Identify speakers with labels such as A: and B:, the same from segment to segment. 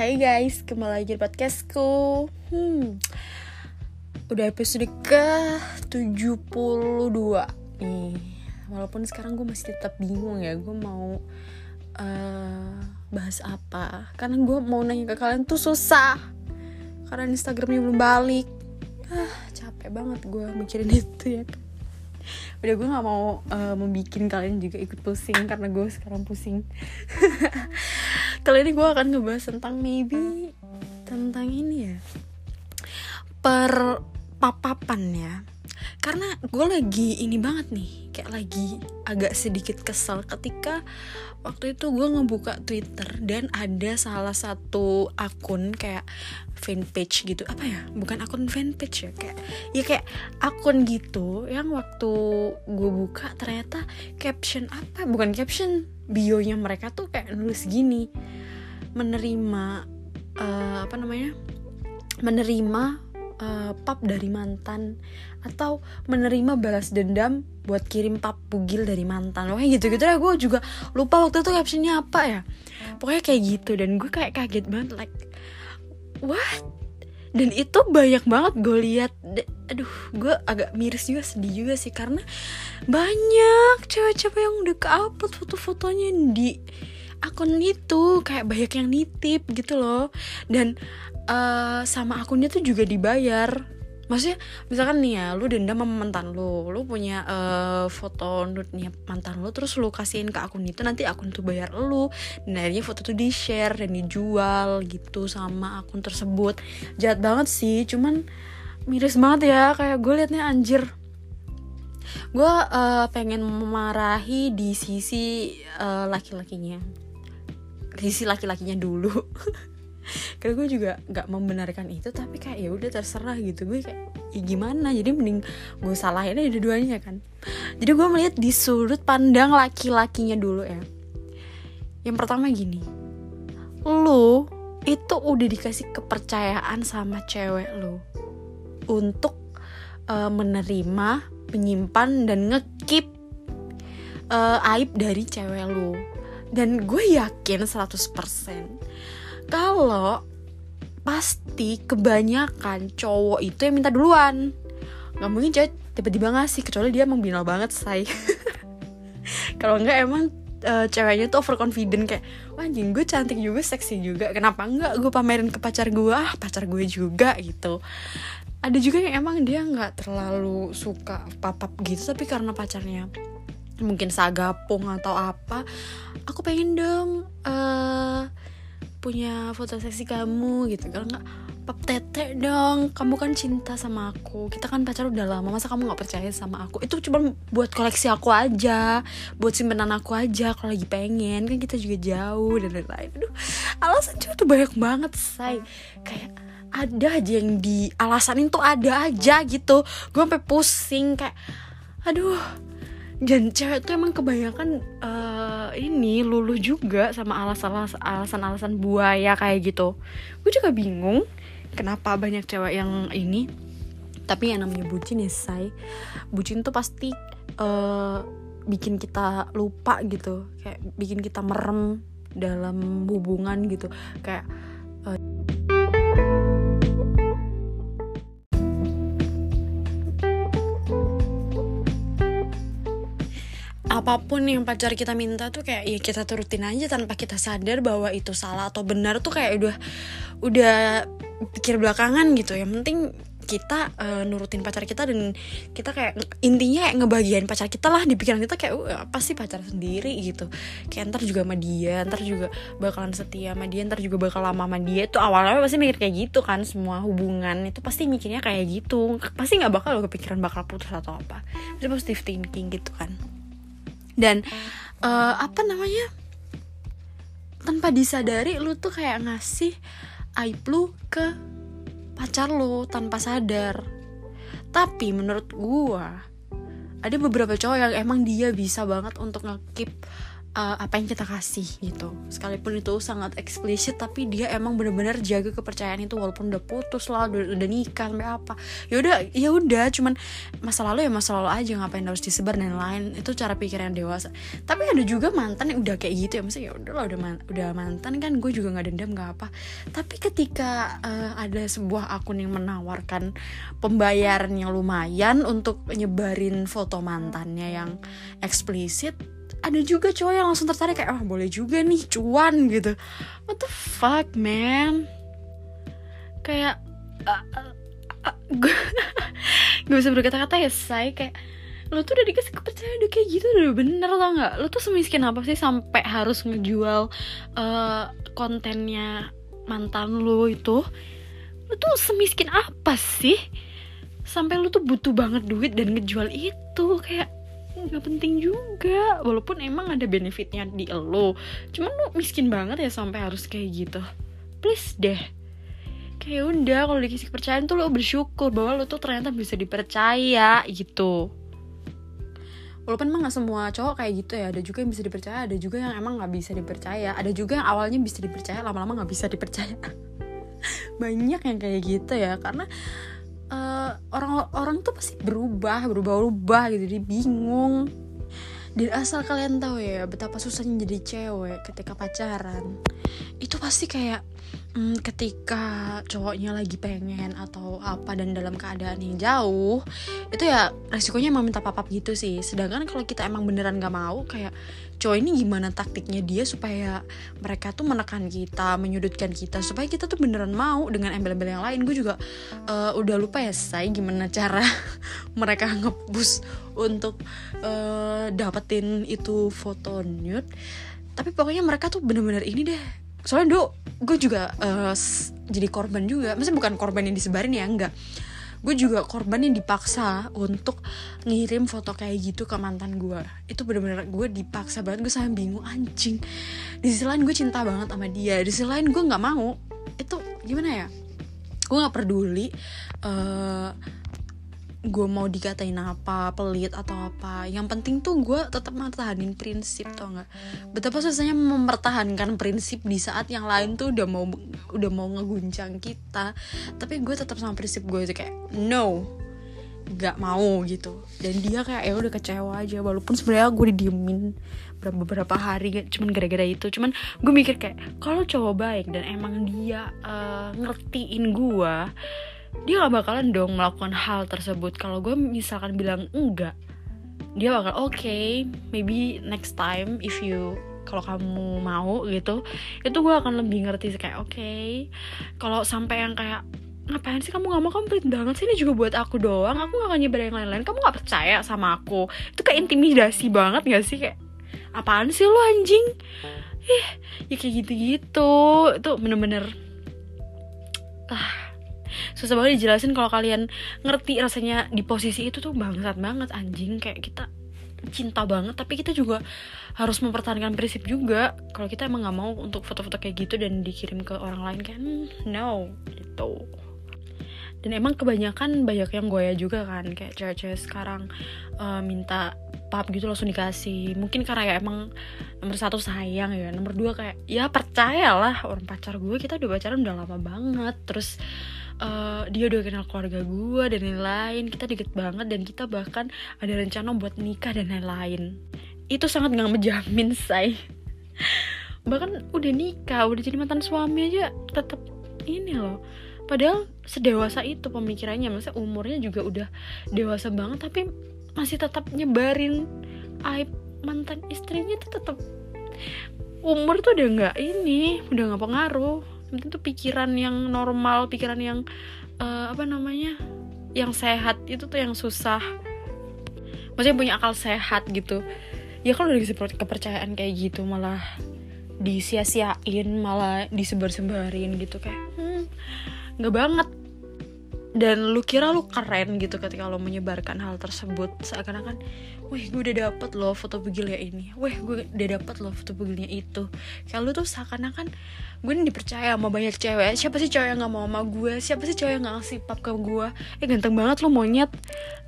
A: Hai guys, kembali lagi di podcastku. Hmm, udah episode ke 72 nih Walaupun sekarang gue masih tetap bingung ya Gue mau uh, bahas apa. Karena gue mau nanya ke kalian tuh susah. Karena Instagramnya belum balik. Ah, Capek banget gue mikirin itu ya udah gue nggak mau uh, membuat kalian juga ikut pusing karena gue sekarang pusing. Kali ini gue akan ngebahas tentang maybe tentang ini ya per papapan ya karena gue lagi ini banget nih kayak lagi agak sedikit kesel ketika waktu itu gue ngebuka Twitter dan ada salah satu akun kayak fanpage gitu. Apa ya? Bukan akun fanpage ya kayak ya kayak akun gitu yang waktu gue buka ternyata caption apa? Bukan caption bionya mereka tuh kayak nulis gini. Menerima uh, apa namanya? Menerima uh, pap dari mantan atau menerima balas dendam buat kirim pap bugil dari mantan. Loh gitu gitu ya gue juga lupa waktu itu captionnya apa ya. Pokoknya kayak gitu dan gue kayak kaget banget like what? Dan itu banyak banget gue lihat. Aduh gue agak miris juga sedih juga sih karena banyak cewek-cewek yang udah ke-upload foto-fotonya di akun itu. Kayak banyak yang nitip gitu loh. Dan uh, sama akunnya tuh juga dibayar. Maksudnya misalkan nih ya lu dendam sama mantan lu lu punya uh, foto nude mantan lu terus lu kasihin ke akun itu nanti akun tuh bayar lu. Dan akhirnya foto tuh di share dan dijual gitu sama akun tersebut. Jahat banget sih cuman miris banget ya. Kayak gue liatnya anjir. Gue uh, pengen memarahi di sisi uh, laki-lakinya. Sisi laki-lakinya dulu karena gue juga nggak membenarkan itu tapi kayak ya udah terserah gitu. Gue kayak ya gimana? Jadi mending gue salahin aja dua-duanya kan. Jadi gue melihat di sudut pandang laki-lakinya dulu ya. Yang pertama gini lu itu udah dikasih kepercayaan sama cewek lu untuk uh, menerima menyimpan dan ngekip uh, aib dari cewek lu. Dan gue yakin 100% kalau pasti kebanyakan cowok itu yang minta duluan. Nggak mungkin cewek tiba-tiba ngasih kecuali dia emang binal banget say. Kalau enggak emang uh, ceweknya tuh overconfident kayak wah anjing gue cantik juga seksi juga kenapa enggak gue pamerin ke pacar gue? Ah pacar gue juga gitu. Ada juga yang emang dia nggak terlalu suka papap gitu tapi karena pacarnya mungkin sagapung atau apa aku pengen dong uh, punya foto seksi kamu gitu. Kalau nggak pap tete dong. Kamu kan cinta sama aku. Kita kan pacar udah lama. Masa kamu nggak percaya sama aku? Itu cuma buat koleksi aku aja. Buat simpenan aku aja kalau lagi pengen. Kan kita juga jauh dan lain-lain. Aduh alasan cuma tuh banyak banget say. Kayak ada aja yang di alasanin tuh ada aja gitu. Gue sampai pusing kayak aduh dan cewek tuh emang kebanyakan uh, ini luluh juga sama alasan-alasan buaya kayak gitu. Gue juga bingung kenapa banyak cewek yang ini. Tapi yang namanya bucin ya say. Bucin tuh pasti uh, bikin kita lupa gitu. Kayak bikin kita merem dalam hubungan gitu. Kayak apa pun yang pacar kita minta tuh kayak ya kita turutin aja tanpa kita sadar bahwa itu salah atau benar tuh kayak udah udah pikir belakangan gitu. Yang penting kita uh, nurutin pacar kita dan kita kayak intinya kayak ngebagian pacar kita lah di pikiran kita kayak uh, apa sih pacar sendiri? gitu. Kayak ntar juga sama dia ntar juga bakalan setia sama dia ntar juga bakal lama sama dia. Itu awalnya pasti mikir kayak gitu kan semua hubungan itu pasti mikirnya kayak gitu. Pasti nggak bakal lo kepikiran bakal putus atau apa. Itu positive thinking gitu kan dan uh, apa namanya tanpa disadari lu tuh kayak ngasih aib lu ke pacar lu tanpa sadar. Tapi menurut gua ada beberapa cowok yang emang dia bisa banget untuk ngekip uh, apa yang kita kasih gitu. Sekalipun itu sangat eksplisit tapi dia emang bener-bener jaga kepercayaan itu walaupun udah putus lah udah, udah nikah sampai apa. Ya udah ya udah cuman masa lalu ya masa lalu aja ngapain harus disebar dan lain itu cara pikiran dewasa. Tapi ada juga mantan yang udah kayak gitu ya maksudnya ya udah lah udah man, udah mantan kan gue juga nggak dendam nggak apa. Tapi ketika uh, ada sebuah akun yang menawarkan pembayaran yang lumayan untuk nyebarin foto mantannya yang eksplisit ada juga cowok yang langsung tertarik kayak oh boleh juga nih cuan gitu. What the fuck man? Kayak uh, uh, uh, gue gak bisa berkata-kata ya say kayak lo tuh udah dikasih kepercayaan udah kayak gitu udah bener tau gak lo tuh semiskin apa sih sampai harus ngejual uh, kontennya mantan lo itu? Lo tuh semiskin apa sih? Sampai lo tuh butuh banget duit dan ngejual itu kayak nggak penting juga. Walaupun emang ada benefitnya di lo cuman lu miskin banget ya sampai harus kayak gitu. Please deh. Kayak udah kalau dikasih kepercayaan tuh lo bersyukur bahwa lo tuh ternyata bisa dipercaya gitu. Walaupun emang gak semua cowok kayak gitu ya. Ada juga yang bisa dipercaya ada juga yang emang nggak bisa dipercaya. Ada juga yang awalnya bisa dipercaya lama-lama nggak bisa dipercaya. Banyak yang kayak gitu ya karena orang-orang uh, tuh pasti berubah berubah-ubah gitu. Dia bingung dan asal kalian tahu ya betapa susahnya jadi cewek ketika pacaran. Itu pasti kayak hmm, ketika cowoknya lagi pengen atau apa dan dalam keadaan yang jauh itu ya resikonya emang minta papap gitu sih. Sedangkan kalau kita emang beneran gak mau kayak cowok ini gimana taktiknya dia supaya mereka tuh menekan kita menyudutkan kita supaya kita tuh beneran mau dengan embel-embel yang lain. Gue juga uh, udah lupa ya saya gimana cara mereka ngepush untuk uh, dapetin itu foto nude. Tapi pokoknya mereka tuh bener-bener ini deh. Soalnya dulu gue juga uh, jadi korban juga. Maksudnya bukan korban yang disebarin ya enggak. Gue juga korban yang dipaksa untuk ngirim foto kayak gitu ke mantan gue. Itu bener-bener gue dipaksa banget. Gue sampe bingung anjing di sisi lain gue cinta banget sama dia. Di sisi lain gue nggak mau. Itu gimana ya? Gue nggak peduli uh, gue mau dikatain apa pelit atau apa. Yang penting tuh gue tetap mempertahankan prinsip tau nggak? Betapa susahnya mempertahankan prinsip di saat yang lain tuh udah mau udah mau ngeguncang kita. Tapi gue tetap sama prinsip gue itu kayak no gak mau gitu. Dan dia kayak ya udah kecewa aja walaupun sebenarnya gue didiemin beberapa hari cuman gara-gara itu. Cuman gue mikir kayak kalau cowok baik dan emang dia uh, ngertiin gue dia gak bakalan dong melakukan hal tersebut. Kalau gue misalkan bilang enggak dia bakal oke okay, maybe next time if you kalau kamu mau gitu. Itu gue akan lebih ngerti kayak oke okay. kalau sampai yang kayak ngapain sih kamu gak mau? Kamu banget sih ini juga buat aku doang. Aku gak akan nyebar yang lain-lain. Kamu gak percaya sama aku. Itu kayak intimidasi banget gak sih? Kayak apaan sih lo anjing? Ih ya kayak gitu-gitu. Itu bener-bener ah susah banget dijelasin kalau kalian ngerti rasanya di posisi itu tuh bangsat banget anjing. Kayak kita cinta banget tapi kita juga harus mempertahankan prinsip juga. Kalau kita emang nggak mau untuk foto-foto kayak gitu dan dikirim ke orang lain kan no itu dan emang kebanyakan banyak yang goya juga kan kayak cewek-cewek sekarang uh, minta pap gitu langsung dikasih. Mungkin karena ya emang nomor satu sayang ya nomor dua kayak ya percayalah orang pacar gue kita udah pacaran udah lama banget. Terus uh, dia udah kenal keluarga gue dan lain-lain kita deket banget dan kita bahkan ada rencana buat nikah dan lain-lain. Itu sangat nggak menjamin say. Bahkan udah nikah udah jadi mantan suami aja tetap ini loh. Padahal sedewasa itu pemikirannya masa umurnya juga udah dewasa banget tapi masih tetap nyebarin aib mantan istrinya tuh tetap umur tuh udah nggak ini udah nggak pengaruh penting tuh pikiran yang normal pikiran yang uh, apa namanya yang sehat itu tuh yang susah. Maksudnya punya akal sehat gitu. Ya kalau udah kepercayaan kayak gitu malah disia-siain malah disebar-sebarin gitu. Kayak hmm, nggak banget. Dan lu kira lu keren gitu ketika lu menyebarkan hal tersebut. Seakan-akan Wih gue udah dapet loh foto bugilnya ini. Wih gue udah dapet loh foto bugilnya itu. Kayak lu tuh seakan-akan Gue ini dipercaya sama banyak cewek. Siapa sih cewek yang gak mau sama gue Siapa sih cewek yang gak ngasih pap ke gue Eh ganteng banget lo monyet.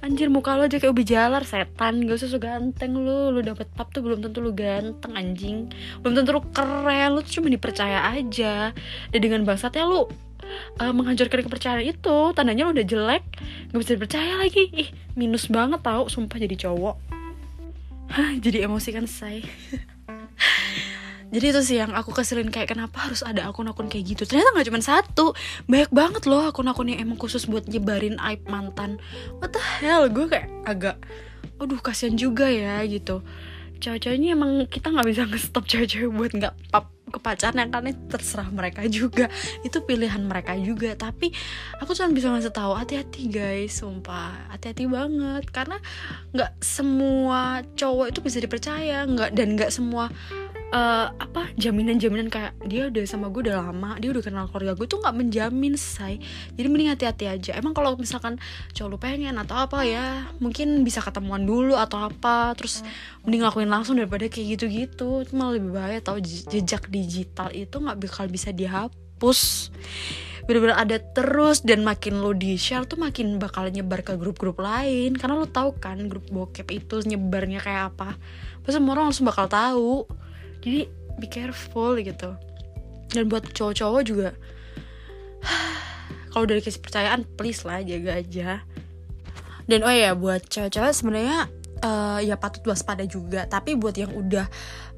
A: Anjir muka lo aja kayak ubi jalar Setan. Gak usah so ganteng lu. Lu dapet pap tuh belum tentu lu ganteng anjing. Belum tentu lu keren. Lu tuh cuma dipercaya aja. Dan dengan bangsatnya lu uh, menghancurkan kepercayaan itu tandanya lo udah jelek nggak bisa dipercaya lagi. Ih minus banget tau. Sumpah jadi cowok Jadi emosi kan say? Jadi itu sih yang aku keselin kayak kenapa harus ada akun-akun kayak gitu? Ternyata nggak cuma satu banyak banget loh akun-akun yang emang khusus buat nyebarin aib mantan. What the hell? Gue kayak agak aduh kasihan juga ya gitu. Cewek-cewek ini emang kita nggak bisa nge-stop cewek-cewek buat nggak pap ke pacarnya karena terserah mereka juga. Itu pilihan mereka juga. Tapi aku cuma bisa ngasih tahu hati-hati guys sumpah. Hati-hati banget. Karena nggak semua cowok itu bisa dipercaya nggak dan nggak semua uh, apa jaminan-jaminan kayak dia udah sama gue udah lama dia udah kenal keluarga gue tuh nggak menjamin say. Jadi mending hati-hati aja. Emang kalau misalkan cowok lu pengen atau apa ya mungkin bisa ketemuan dulu atau apa terus mending lakuin langsung daripada kayak gitu-gitu. Itu malah lebih bahaya tau jejak digital itu nggak bakal bisa dihapus. Bener-bener ada terus dan makin lo di share tuh makin bakal nyebar ke grup-grup lain. Karena lo tahu kan grup bokep itu nyebarnya kayak apa. Pasti semua orang langsung bakal tahu jadi be careful gitu. Dan buat cowok-cowok juga kalau dari kasih percayaan please lah jaga aja. Dan oh ya buat cewek-cewek sebenarnya uh, ya patut waspada juga. Tapi buat yang udah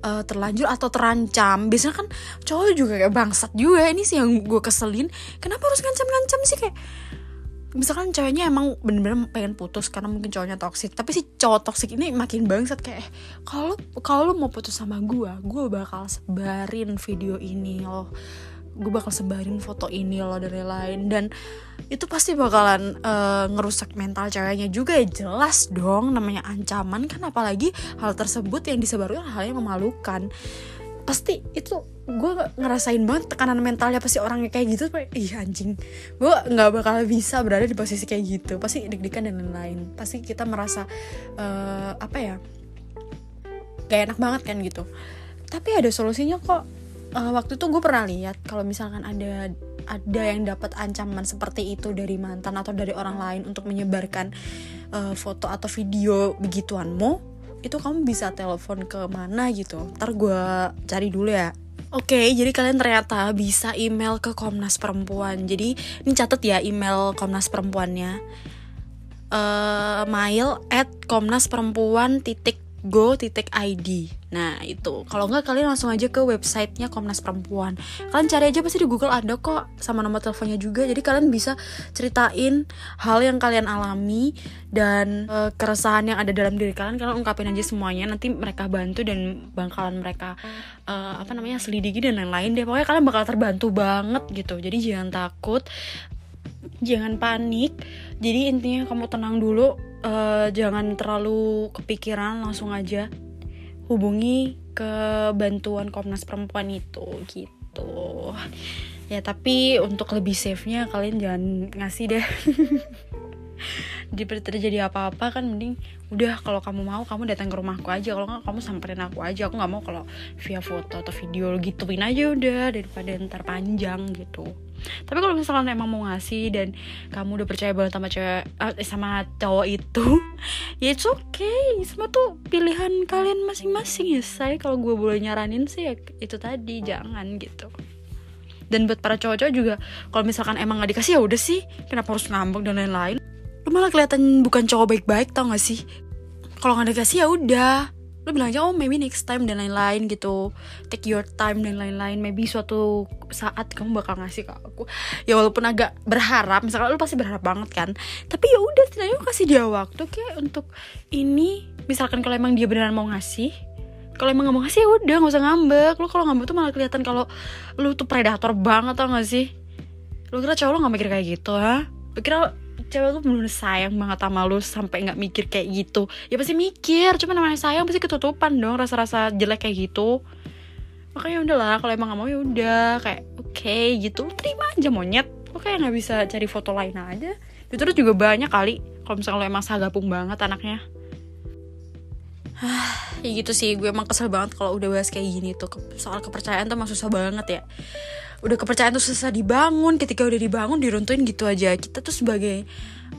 A: uh, terlanjur atau terancam biasanya kan cowok juga kayak bangsat juga. Ini sih yang gue keselin. Kenapa harus ngancam-ngancam sih? Kayak misalkan ceweknya emang bener-bener pengen putus karena mungkin cowoknya toksik tapi si cowok toksik ini makin bangsat kayak kalau kalau lo mau putus sama gue gue bakal sebarin video ini loh. Gue bakal sebarin foto ini loh dari lain dan itu pasti bakalan uh, ngerusak mental ceweknya juga. Ya jelas dong namanya ancaman kan apalagi hal tersebut yang disebarkan hal yang memalukan pasti itu gue ngerasain banget tekanan mentalnya pasti orangnya kayak gitu ih anjing gue nggak bakal bisa berada di posisi kayak gitu. Pasti deg-degan dan lain-lain. Pasti kita merasa uh, apa ya kayak enak banget kan gitu. Tapi ada solusinya kok. Uh, waktu itu gue pernah lihat kalau misalkan ada ada yang dapat ancaman seperti itu dari mantan atau dari orang lain untuk menyebarkan uh, foto atau video begituanmu itu kamu bisa telepon ke mana gitu ntar gue cari dulu ya Oke, okay, jadi kalian ternyata bisa email ke Komnas Perempuan. Jadi ini catat ya email Komnas Perempuannya. Uh, mail at Komnas Perempuan titik go.id Nah itu. Kalau nggak kalian langsung aja ke websitenya Komnas Perempuan. Kalian cari aja pasti di Google ada kok Sama nomor teleponnya juga. Jadi kalian bisa ceritain hal yang kalian alami Dan e, keresahan yang ada dalam diri kalian. Kalian ungkapin aja semuanya Nanti mereka bantu dan bakalan mereka e, Apa namanya selidiki dan lain-lain deh. Pokoknya kalian bakal terbantu banget gitu. Jadi jangan takut Jangan panik. Jadi intinya kamu tenang dulu uh, jangan terlalu kepikiran langsung aja hubungi ke bantuan Komnas Perempuan itu gitu. Ya tapi untuk lebih safe nya kalian jangan ngasih deh. Jika terjadi apa-apa kan mending udah kalau kamu mau kamu datang ke rumahku aja kalau nggak kamu samperin aku aja. Aku nggak mau kalau via foto atau video gituin aja udah daripada ntar panjang gitu tapi kalau misalkan emang mau ngasih dan kamu udah percaya banget sama cewek uh, sama cowok itu ya it's okay. Semua tuh pilihan kalian masing-masing ya saya kalau gue boleh nyaranin sih ya itu tadi jangan gitu. Dan buat para cowok-cowok juga kalau misalkan emang gak dikasih ya udah sih. Kenapa harus ngambek dan lain-lain? Lu malah kelihatan bukan cowok baik-baik tau gak sih? Kalau nggak dikasih ya udah lu bilang aja oh maybe next time dan lain-lain gitu. Take your time dan lain-lain. Maybe suatu saat kamu bakal ngasih ke aku. Ya walaupun agak berharap misalkan lu pasti berharap banget kan. Tapi ya udah setidaknya kasih dia waktu kayak untuk ini. Misalkan kalau emang dia beneran mau ngasih kalau emang gak mau ngasih ya udah nggak usah ngambek. Lu kalau ngambek tuh malah kelihatan kalau lu tuh predator banget tau gak sih? Lu kira cowok lu gak mikir kayak gitu ha? Lu cewek tuh bener sayang banget sama lu sampai nggak mikir kayak gitu. Ya pasti mikir cuma namanya sayang pasti ketutupan dong rasa-rasa jelek kayak gitu. Makanya udahlah kalau emang gak mau ya udah kayak oke okay, gitu. Terima aja monyet. Lo kayak nggak bisa cari foto lain aja. Itu terus juga banyak kali kalau misalnya lo emang sagapung banget anaknya ya gitu sih. Gue emang kesel banget kalau udah bahas kayak gini tuh. Soal kepercayaan tuh emang susah banget ya. Udah kepercayaan tuh susah dibangun. Ketika udah dibangun diruntuhin gitu aja. Kita tuh sebagai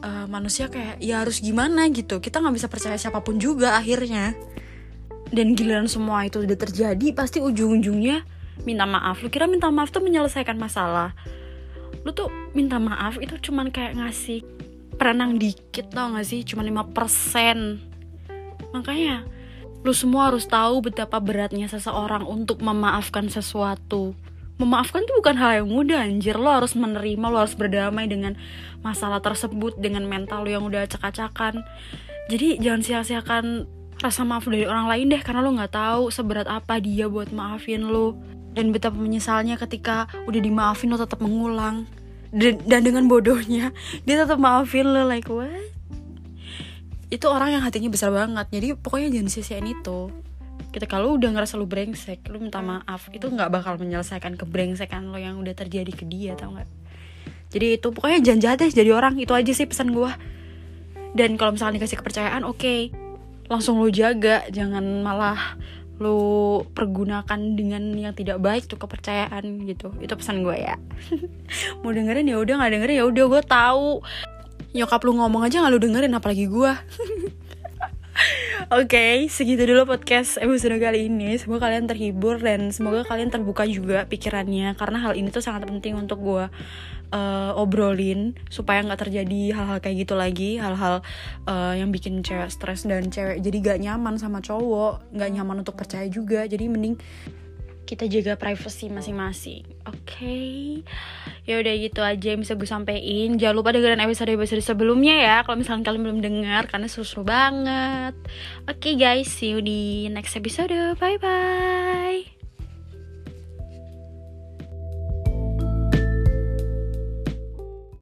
A: uh, manusia kayak ya harus gimana gitu. Kita nggak bisa percaya siapa pun juga akhirnya. Dan giliran semua itu udah terjadi pasti ujung-ujungnya minta maaf. Lu kira minta maaf tuh menyelesaikan masalah? Lu tuh minta maaf itu cuman kayak ngasih perenang dikit tau gak sih? Cuma 5% makanya lu semua harus tahu betapa beratnya seseorang untuk memaafkan sesuatu. Memaafkan tuh bukan hal yang mudah anjir. Lo harus menerima lo harus berdamai dengan masalah tersebut dengan mental lo yang udah acak-acakan. Jadi jangan sia-siakan rasa maaf dari orang lain deh karena lo nggak tahu seberat apa dia buat maafin lo. Dan betapa menyesalnya ketika udah dimaafin lo tetap mengulang. Dan, dan dengan bodohnya dia tetap maafin lo like what itu orang yang hatinya besar banget. Jadi pokoknya jangan sia-siain itu. Ketika lo udah ngerasa lo brengsek lo minta maaf itu nggak bakal menyelesaikan kebrengsekan lo yang udah terjadi ke dia tau nggak? Jadi itu pokoknya jangan jahat deh jadi orang. Itu aja sih pesan gue dan kalau misalnya dikasih kepercayaan oke. Okay langsung lo jaga. Jangan malah lo pergunakan dengan yang tidak baik tuh kepercayaan gitu. Itu pesan gue ya. Mau dengerin ya udah nggak dengerin ya udah. Gue tahu nyokap lu ngomong aja nggak lu dengerin apalagi gue Oke, okay, segitu dulu podcast episode kali ini. Semoga kalian terhibur dan semoga kalian terbuka juga pikirannya karena hal ini tuh sangat penting untuk gue uh, obrolin supaya nggak terjadi hal-hal kayak gitu lagi hal-hal uh, yang bikin cewek stres dan cewek jadi gak nyaman sama cowok nggak nyaman untuk percaya juga jadi mending kita jaga privacy masing-masing. Oke? Okay? ya udah gitu aja yang bisa gue sampein. Jangan lupa dengerin episode episode sebelumnya ya kalau misalnya kalian belum dengar karena seru-seru banget. Oke okay, guys see you di next episode. Bye bye